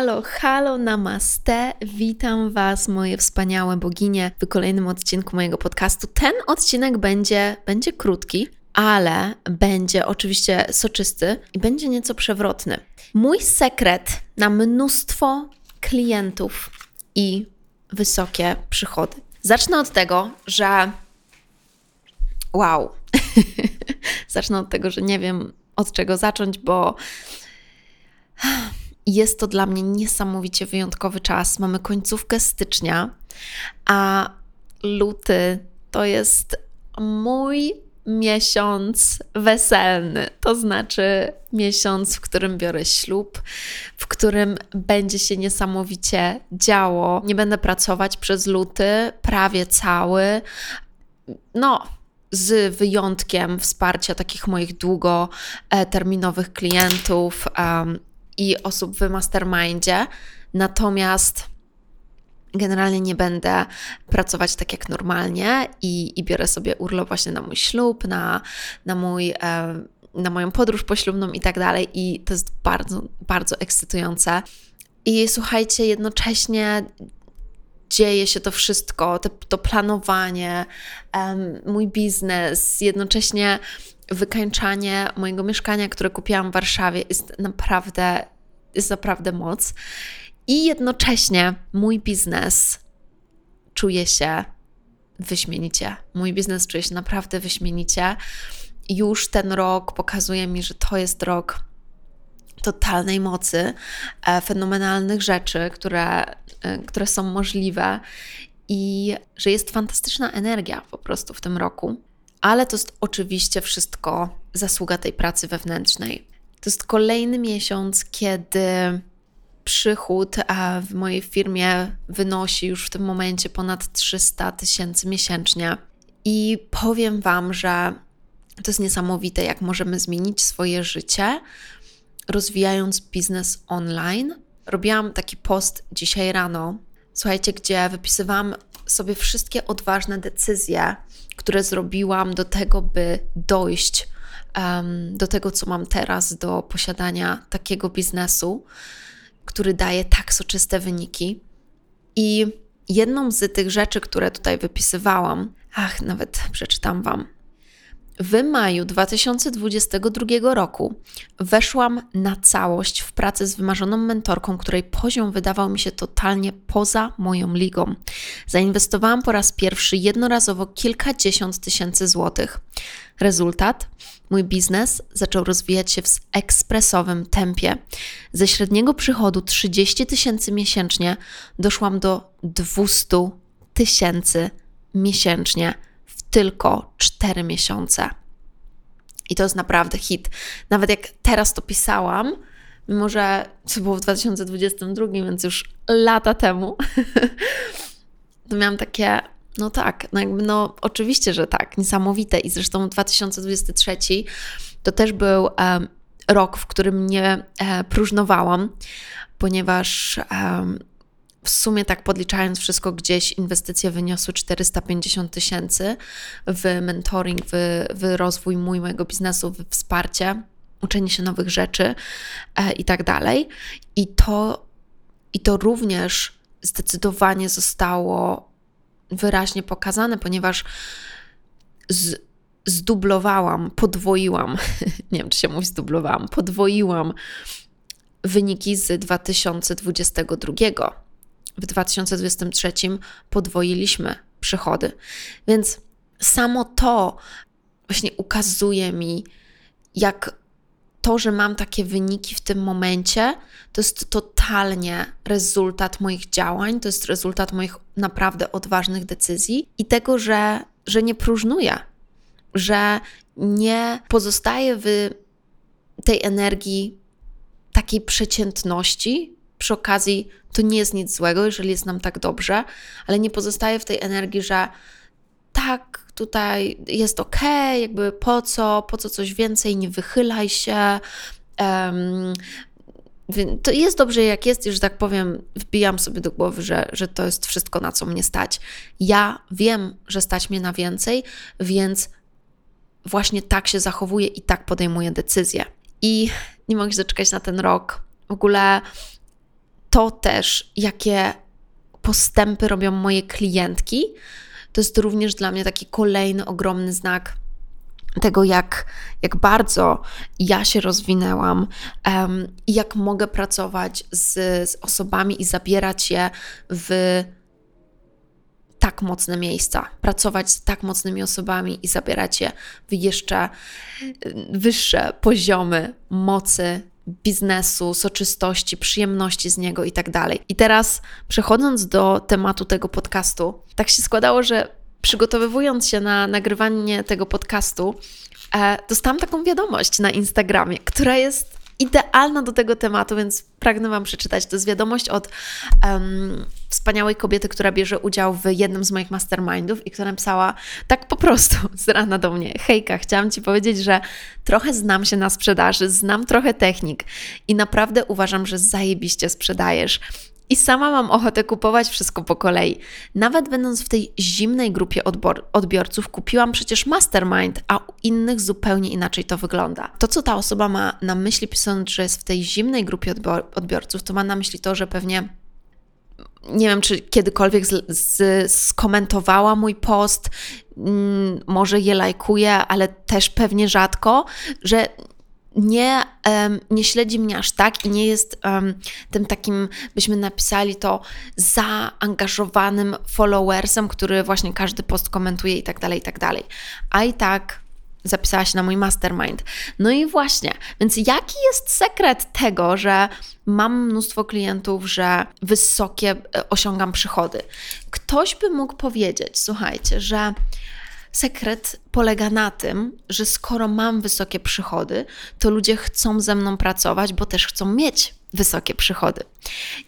Halo, halo, namaste. Witam Was, moje wspaniałe boginie, w kolejnym odcinku mojego podcastu. Ten odcinek będzie, będzie krótki, ale będzie oczywiście soczysty i będzie nieco przewrotny. Mój sekret na mnóstwo klientów i wysokie przychody. Zacznę od tego, że. Wow. Zacznę od tego, że nie wiem od czego zacząć, bo jest to dla mnie niesamowicie wyjątkowy czas. Mamy końcówkę stycznia, a luty to jest mój miesiąc weselny, to znaczy miesiąc, w którym biorę ślub, w którym będzie się niesamowicie działo. Nie będę pracować przez luty, prawie cały. No, z wyjątkiem wsparcia takich moich długoterminowych klientów, i osób w mastermindzie. Natomiast generalnie nie będę pracować tak jak normalnie i, i biorę sobie urlop właśnie na mój ślub, na, na mój. E, na moją podróż poślubną i tak dalej, i to jest bardzo, bardzo ekscytujące. I słuchajcie, jednocześnie dzieje się to wszystko, to, to planowanie, um, mój biznes, jednocześnie wykańczanie mojego mieszkania, które kupiłam w Warszawie, jest naprawdę, jest naprawdę moc. I jednocześnie mój biznes czuje się wyśmienicie. Mój biznes czuje się naprawdę wyśmienicie. Już ten rok pokazuje mi, że to jest rok totalnej mocy, e, fenomenalnych rzeczy, które, e, które są możliwe i że jest fantastyczna energia po prostu w tym roku ale to jest oczywiście wszystko zasługa tej pracy wewnętrznej. To jest kolejny miesiąc, kiedy przychód w mojej firmie wynosi już w tym momencie ponad 300 tysięcy miesięcznie. I powiem Wam, że to jest niesamowite, jak możemy zmienić swoje życie, rozwijając biznes online. Robiłam taki post dzisiaj rano, słuchajcie, gdzie wypisywałam sobie wszystkie odważne decyzje, które zrobiłam do tego, by dojść um, do tego, co mam teraz, do posiadania takiego biznesu, który daje tak soczyste wyniki. I jedną z tych rzeczy, które tutaj wypisywałam, ach, nawet przeczytam Wam. W maju 2022 roku weszłam na całość w pracę z wymarzoną mentorką, której poziom wydawał mi się totalnie poza moją ligą. Zainwestowałam po raz pierwszy jednorazowo kilkadziesiąt tysięcy złotych. Rezultat? Mój biznes zaczął rozwijać się w ekspresowym tempie. Ze średniego przychodu 30 tysięcy miesięcznie doszłam do 200 tysięcy miesięcznie tylko 4 miesiące. I to jest naprawdę hit. Nawet jak teraz to pisałam, mimo że to było w 2022, więc już lata temu, to miałam takie, no tak, no jakby, no oczywiście, że tak, niesamowite. I zresztą 2023 to też był rok, w którym nie e, próżnowałam, ponieważ w sumie tak podliczając wszystko gdzieś, inwestycje wyniosły 450 tysięcy w mentoring, w, w rozwój mój, mojego biznesu, w wsparcie, uczenie się nowych rzeczy e, i tak dalej. I to, I to również zdecydowanie zostało wyraźnie pokazane, ponieważ z, zdublowałam, podwoiłam, nie wiem czy się mówi zdublowałam, podwoiłam wyniki z 2022. W 2023 podwoiliśmy przychody. Więc samo to właśnie ukazuje mi, jak to, że mam takie wyniki w tym momencie, to jest totalnie rezultat moich działań, to jest rezultat moich naprawdę odważnych decyzji i tego, że, że nie próżnuję, że nie pozostaję w tej energii takiej przeciętności. Przy okazji to nie jest nic złego, jeżeli jest nam tak dobrze, ale nie pozostaję w tej energii, że tak, tutaj jest ok, jakby po co, po co coś więcej, nie wychylaj się. Um, to jest dobrze, jak jest, że tak powiem, wbijam sobie do głowy, że, że to jest wszystko, na co mnie stać. Ja wiem, że stać mnie na więcej, więc właśnie tak się zachowuję i tak podejmuję decyzje. I nie mogę się doczekać na ten rok. W ogóle to też, jakie postępy robią moje klientki, to jest również dla mnie taki kolejny ogromny znak tego, jak, jak bardzo ja się rozwinęłam um, i jak mogę pracować z, z osobami i zabierać je w tak mocne miejsca, pracować z tak mocnymi osobami i zabierać je w jeszcze wyższe poziomy mocy, biznesu, soczystości, przyjemności z niego i tak dalej. I teraz przechodząc do tematu tego podcastu, tak się składało, że przygotowywując się na nagrywanie tego podcastu, e, dostałam taką wiadomość na Instagramie, która jest idealna do tego tematu, więc pragnę Wam przeczytać. To jest wiadomość od um, wspaniałej kobiety, która bierze udział w jednym z moich mastermindów i która napisała tak po prostu z rana do mnie: Hejka, chciałam Ci powiedzieć, że trochę znam się na sprzedaży, znam trochę technik i naprawdę uważam, że zajebiście sprzedajesz. I sama mam ochotę kupować wszystko po kolei. Nawet będąc w tej zimnej grupie odbiorców, kupiłam przecież mastermind, a u innych zupełnie inaczej to wygląda. To, co ta osoba ma na myśli, pisząc, że jest w tej zimnej grupie odbior- odbiorców, to ma na myśli to, że pewnie nie wiem, czy kiedykolwiek z, z, skomentowała mój post, mm, może je lajkuje, ale też pewnie rzadko, że nie, um, nie śledzi mnie aż tak i nie jest um, tym takim, byśmy napisali to, zaangażowanym followersem, który właśnie każdy post komentuje i tak dalej, i tak dalej. A i tak zapisała się na mój mastermind. No i właśnie, więc jaki jest sekret tego, że mam mnóstwo klientów, że wysokie e, osiągam przychody? Ktoś by mógł powiedzieć, słuchajcie, że Sekret polega na tym, że skoro mam wysokie przychody, to ludzie chcą ze mną pracować, bo też chcą mieć wysokie przychody.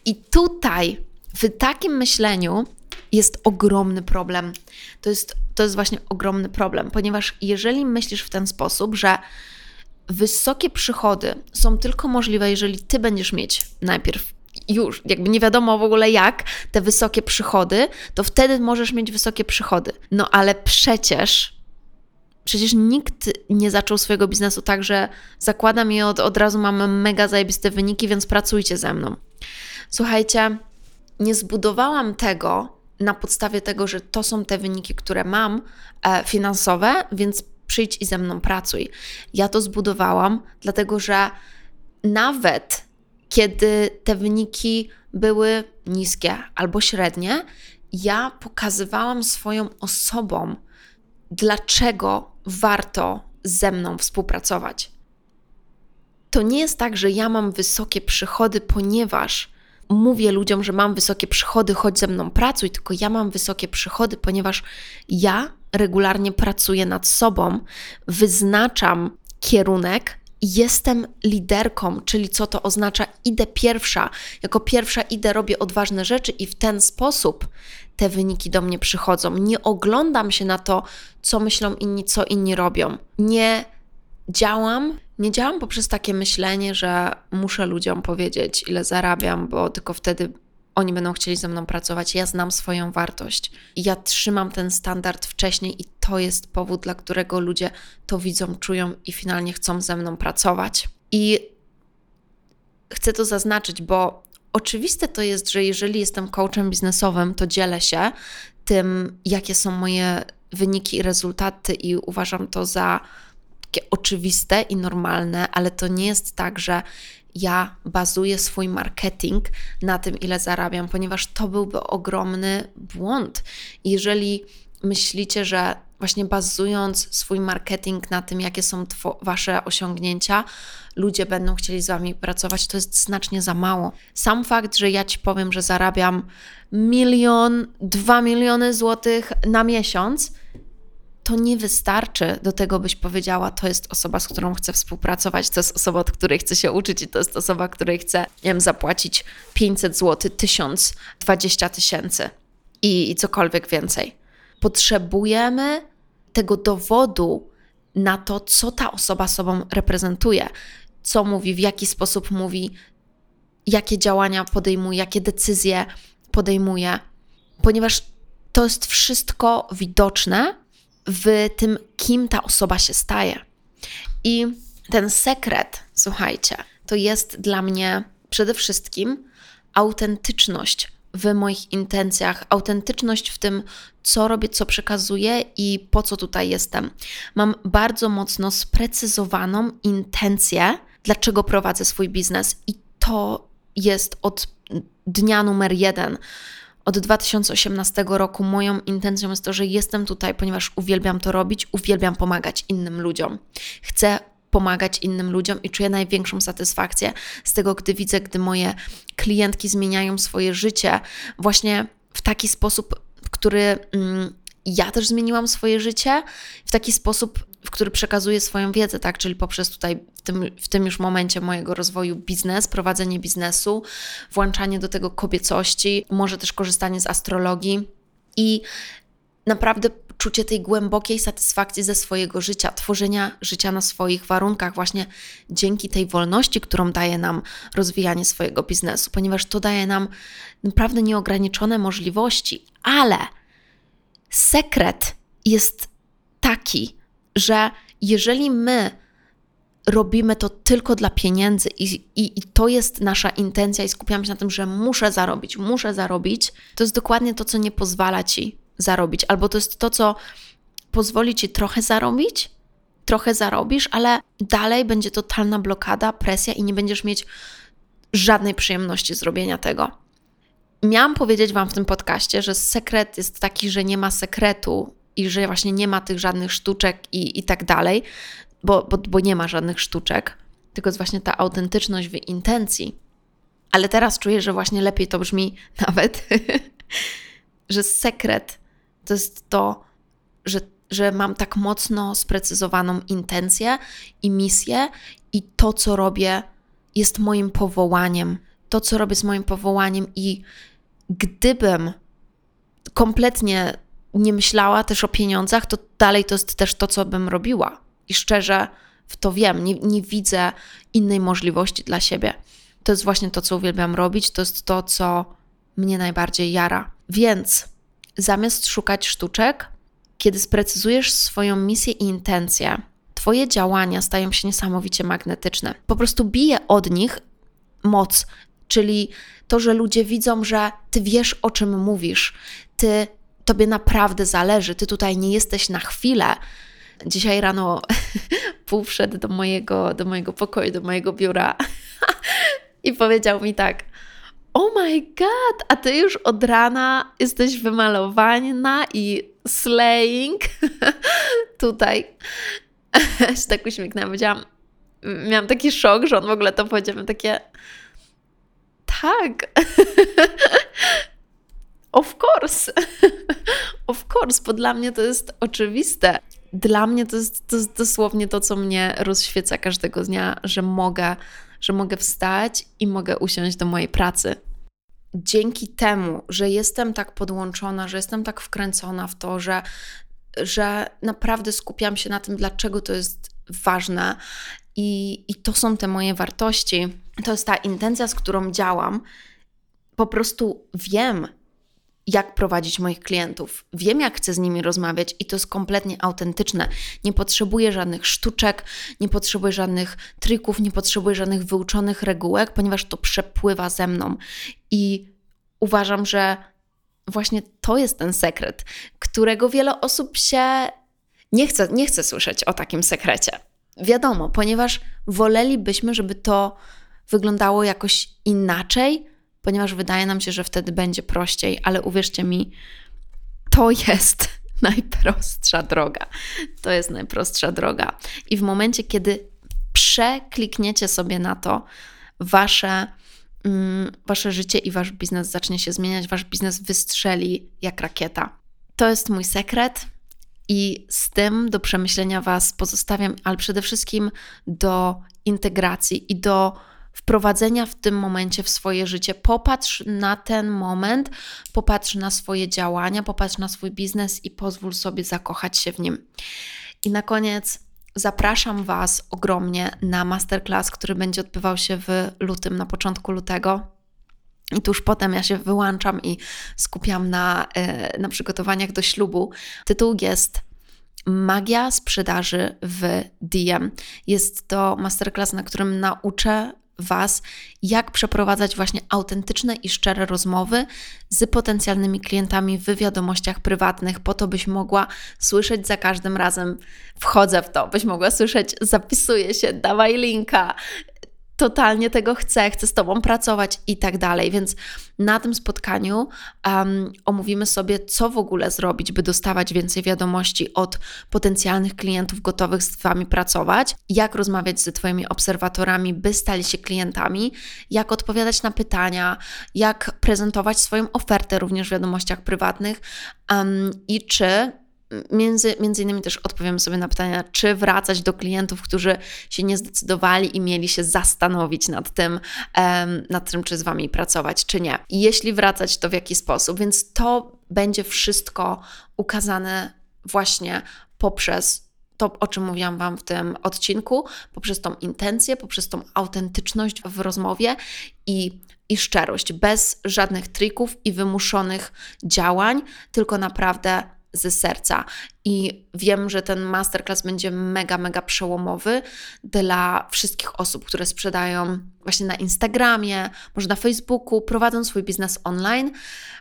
I tutaj, w takim myśleniu, jest ogromny problem. To jest, to jest właśnie ogromny problem, ponieważ jeżeli myślisz w ten sposób, że wysokie przychody są tylko możliwe, jeżeli ty będziesz mieć najpierw już jakby nie wiadomo w ogóle jak, te wysokie przychody, to wtedy możesz mieć wysokie przychody. No ale przecież przecież nikt nie zaczął swojego biznesu tak, że zakładam i od, od razu mamy mega zajebiste wyniki, więc pracujcie ze mną. Słuchajcie, nie zbudowałam tego na podstawie tego, że to są te wyniki, które mam e, finansowe, więc przyjdź i ze mną pracuj. Ja to zbudowałam, dlatego że nawet kiedy te wyniki były niskie albo średnie, ja pokazywałam swoją osobom, dlaczego warto ze mną współpracować. To nie jest tak, że ja mam wysokie przychody, ponieważ mówię ludziom, że mam wysokie przychody, chodź ze mną pracuj, tylko ja mam wysokie przychody, ponieważ ja regularnie pracuję nad sobą, wyznaczam kierunek, jestem liderką, czyli co to oznacza? Idę pierwsza. Jako pierwsza idę, robię odważne rzeczy i w ten sposób te wyniki do mnie przychodzą. Nie oglądam się na to, co myślą inni, co inni robią. Nie działam, nie działam poprzez takie myślenie, że muszę ludziom powiedzieć, ile zarabiam, bo tylko wtedy oni będą chcieli ze mną pracować. Ja znam swoją wartość. Ja trzymam ten standard wcześniej i to jest powód, dla którego ludzie to widzą, czują i finalnie chcą ze mną pracować. I chcę to zaznaczyć, bo oczywiste to jest, że jeżeli jestem coachem biznesowym, to dzielę się tym, jakie są moje wyniki i rezultaty, i uważam to za takie oczywiste i normalne, ale to nie jest tak, że ja bazuję swój marketing na tym, ile zarabiam, ponieważ to byłby ogromny błąd. Jeżeli myślicie, że właśnie bazując swój marketing na tym, jakie są wasze osiągnięcia, ludzie będą chcieli z wami pracować, to jest znacznie za mało. Sam fakt, że ja ci powiem, że zarabiam milion, dwa miliony złotych na miesiąc, to nie wystarczy do tego, byś powiedziała, to jest osoba, z którą chcę współpracować, to jest osoba, od której chcę się uczyć i to jest osoba, której chcę, nie wiem, zapłacić 500 zł, 1000, 20 tysięcy i, i cokolwiek więcej. Potrzebujemy tego dowodu na to, co ta osoba sobą reprezentuje, co mówi, w jaki sposób mówi, jakie działania podejmuje, jakie decyzje podejmuje, ponieważ to jest wszystko widoczne w tym, kim ta osoba się staje. I ten sekret, słuchajcie, to jest dla mnie przede wszystkim autentyczność w moich intencjach, autentyczność w tym, co robię, co przekazuję i po co tutaj jestem. Mam bardzo mocno sprecyzowaną intencję, dlaczego prowadzę swój biznes, i to jest od dnia numer jeden od 2018 roku moją intencją jest to, że jestem tutaj, ponieważ uwielbiam to robić, uwielbiam pomagać innym ludziom. Chcę pomagać innym ludziom i czuję największą satysfakcję z tego, gdy widzę, gdy moje klientki zmieniają swoje życie właśnie w taki sposób, który mm, ja też zmieniłam swoje życie, w taki sposób, w który przekazuję swoją wiedzę, tak? Czyli poprzez tutaj w tym, w tym już momencie mojego rozwoju biznes, prowadzenie biznesu, włączanie do tego kobiecości, może też korzystanie z astrologii i naprawdę czucie tej głębokiej satysfakcji ze swojego życia, tworzenia życia na swoich warunkach, właśnie dzięki tej wolności, którą daje nam rozwijanie swojego biznesu, ponieważ to daje nam naprawdę nieograniczone możliwości, ale sekret jest taki, że jeżeli my robimy to tylko dla pieniędzy i, i, i, to jest nasza intencja i skupiamy się na tym, że muszę zarobić, muszę zarobić, to jest dokładnie to, co nie pozwala ci zarobić, albo to jest to, co pozwoli ci trochę zarobić, trochę zarobisz, ale dalej będzie totalna blokada, presja i nie będziesz mieć żadnej przyjemności z robienia tego. Miałam powiedzieć Wam w tym podcaście, że sekret jest taki, że nie ma sekretu i że właśnie nie ma tych żadnych sztuczek i, i tak dalej, bo, bo, bo nie ma żadnych sztuczek, tylko jest właśnie ta autentyczność w intencji. Ale teraz czuję, że właśnie lepiej to brzmi nawet, że sekret to jest to, że, że mam tak mocno sprecyzowaną intencję i misję, i to, co robię, jest moim powołaniem. To, co robię, jest moim powołaniem, i gdybym kompletnie nie myślała też o pieniądzach, to dalej to jest też to, co bym robiła. I szczerze w to wiem, nie, nie widzę innej możliwości dla siebie. To jest właśnie to, co uwielbiam robić, to jest to, co mnie najbardziej jara. Więc zamiast szukać sztuczek, kiedy sprecyzujesz swoją misję i intencję, Twoje działania stają się niesamowicie magnetyczne. Po prostu bije od nich moc, czyli to, że ludzie widzą, że ty wiesz, o czym mówisz, ty tobie naprawdę zależy, ty tutaj nie jesteś na chwilę. Dzisiaj rano pół wszedł do mojego, do mojego pokoju, do mojego biura i powiedział mi tak: Oh my god, a ty już od rana jesteś wymalowana i slaying. tutaj się tak uśmiechnęłam, powiedziałam, miałam taki szok, że on w ogóle to powiedział, takie tak. of course. of course, bo dla mnie to jest oczywiste. Dla mnie to jest, to jest dosłownie to, co mnie rozświeca każdego dnia, że mogę, że mogę wstać i mogę usiąść do mojej pracy. Dzięki temu, że jestem tak podłączona, że jestem tak wkręcona w to, że, że naprawdę skupiam się na tym, dlaczego to jest ważne, i, I to są te moje wartości, to jest ta intencja, z którą działam. po prostu wiem, jak prowadzić moich klientów. Wiem, jak chcę z nimi rozmawiać i to jest kompletnie autentyczne. Nie potrzebuję żadnych sztuczek, nie potrzebuję żadnych trików, nie potrzebuję żadnych wyuczonych regułek, ponieważ to przepływa ze mną. I uważam, że właśnie to jest ten sekret, którego wiele osób się nie chce, nie chce słyszeć o takim sekrecie. Wiadomo, ponieważ wolelibyśmy, żeby to wyglądało jakoś inaczej, ponieważ wydaje nam się, że wtedy będzie prościej, ale uwierzcie mi, to jest najprostsza droga. To jest najprostsza droga. I w momencie, kiedy przeklikniecie sobie na to, wasze, mm, wasze życie i wasz biznes zacznie się zmieniać, wasz biznes wystrzeli jak rakieta. To jest mój sekret. I z tym do przemyślenia Was pozostawiam, ale przede wszystkim do integracji i do wprowadzenia w tym momencie w swoje życie. Popatrz na ten moment, popatrz na swoje działania, popatrz na swój biznes i pozwól sobie zakochać się w nim. I na koniec zapraszam Was ogromnie na masterclass, który będzie odbywał się w lutym, na początku lutego. I tuż potem ja się wyłączam i skupiam na, e, na przygotowaniach do ślubu. Tytuł jest Magia sprzedaży w DM. Jest to masterclass, na którym nauczę Was, jak przeprowadzać właśnie autentyczne i szczere rozmowy z potencjalnymi klientami w wiadomościach prywatnych, po to, byś mogła słyszeć za każdym razem, wchodzę w to, byś mogła słyszeć, zapisuję się, dawaj linka, totalnie tego chcę, chcę z Tobą pracować i tak dalej. Więc na tym spotkaniu um, omówimy sobie, co w ogóle zrobić, by dostawać więcej wiadomości od potencjalnych klientów gotowych z Wami pracować, jak rozmawiać z Twoimi obserwatorami, by stali się klientami, jak odpowiadać na pytania, jak prezentować swoją ofertę również w wiadomościach prywatnych um, i czy Między, między innymi też odpowiem sobie na pytania, czy wracać do klientów, którzy się nie zdecydowali i mieli się zastanowić nad tym, um, nad tym, czy z Wami pracować, czy nie. I jeśli wracać, to w jaki sposób. Więc to będzie wszystko ukazane właśnie poprzez to, o czym mówiłam Wam w tym odcinku, poprzez tą intencję, poprzez tą autentyczność w rozmowie i, i szczerość, bez żadnych trików i wymuszonych działań, tylko naprawdę ze serca. I wiem, że ten masterclass będzie mega, mega przełomowy dla wszystkich osób, które sprzedają właśnie na Instagramie, może na Facebooku, prowadzą swój biznes online,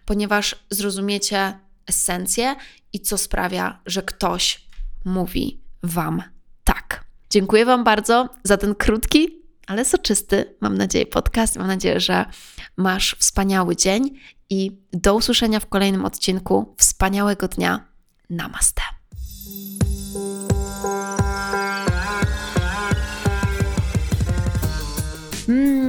ponieważ zrozumiecie esencję i co sprawia, że ktoś mówi Wam tak. Dziękuję Wam bardzo za ten krótki, ale soczysty, mam nadzieję, podcast. Mam nadzieję, że masz wspaniały dzień i do usłyszenia w kolejnym odcinku. Wspaniałego dnia. Namaste. Mmm,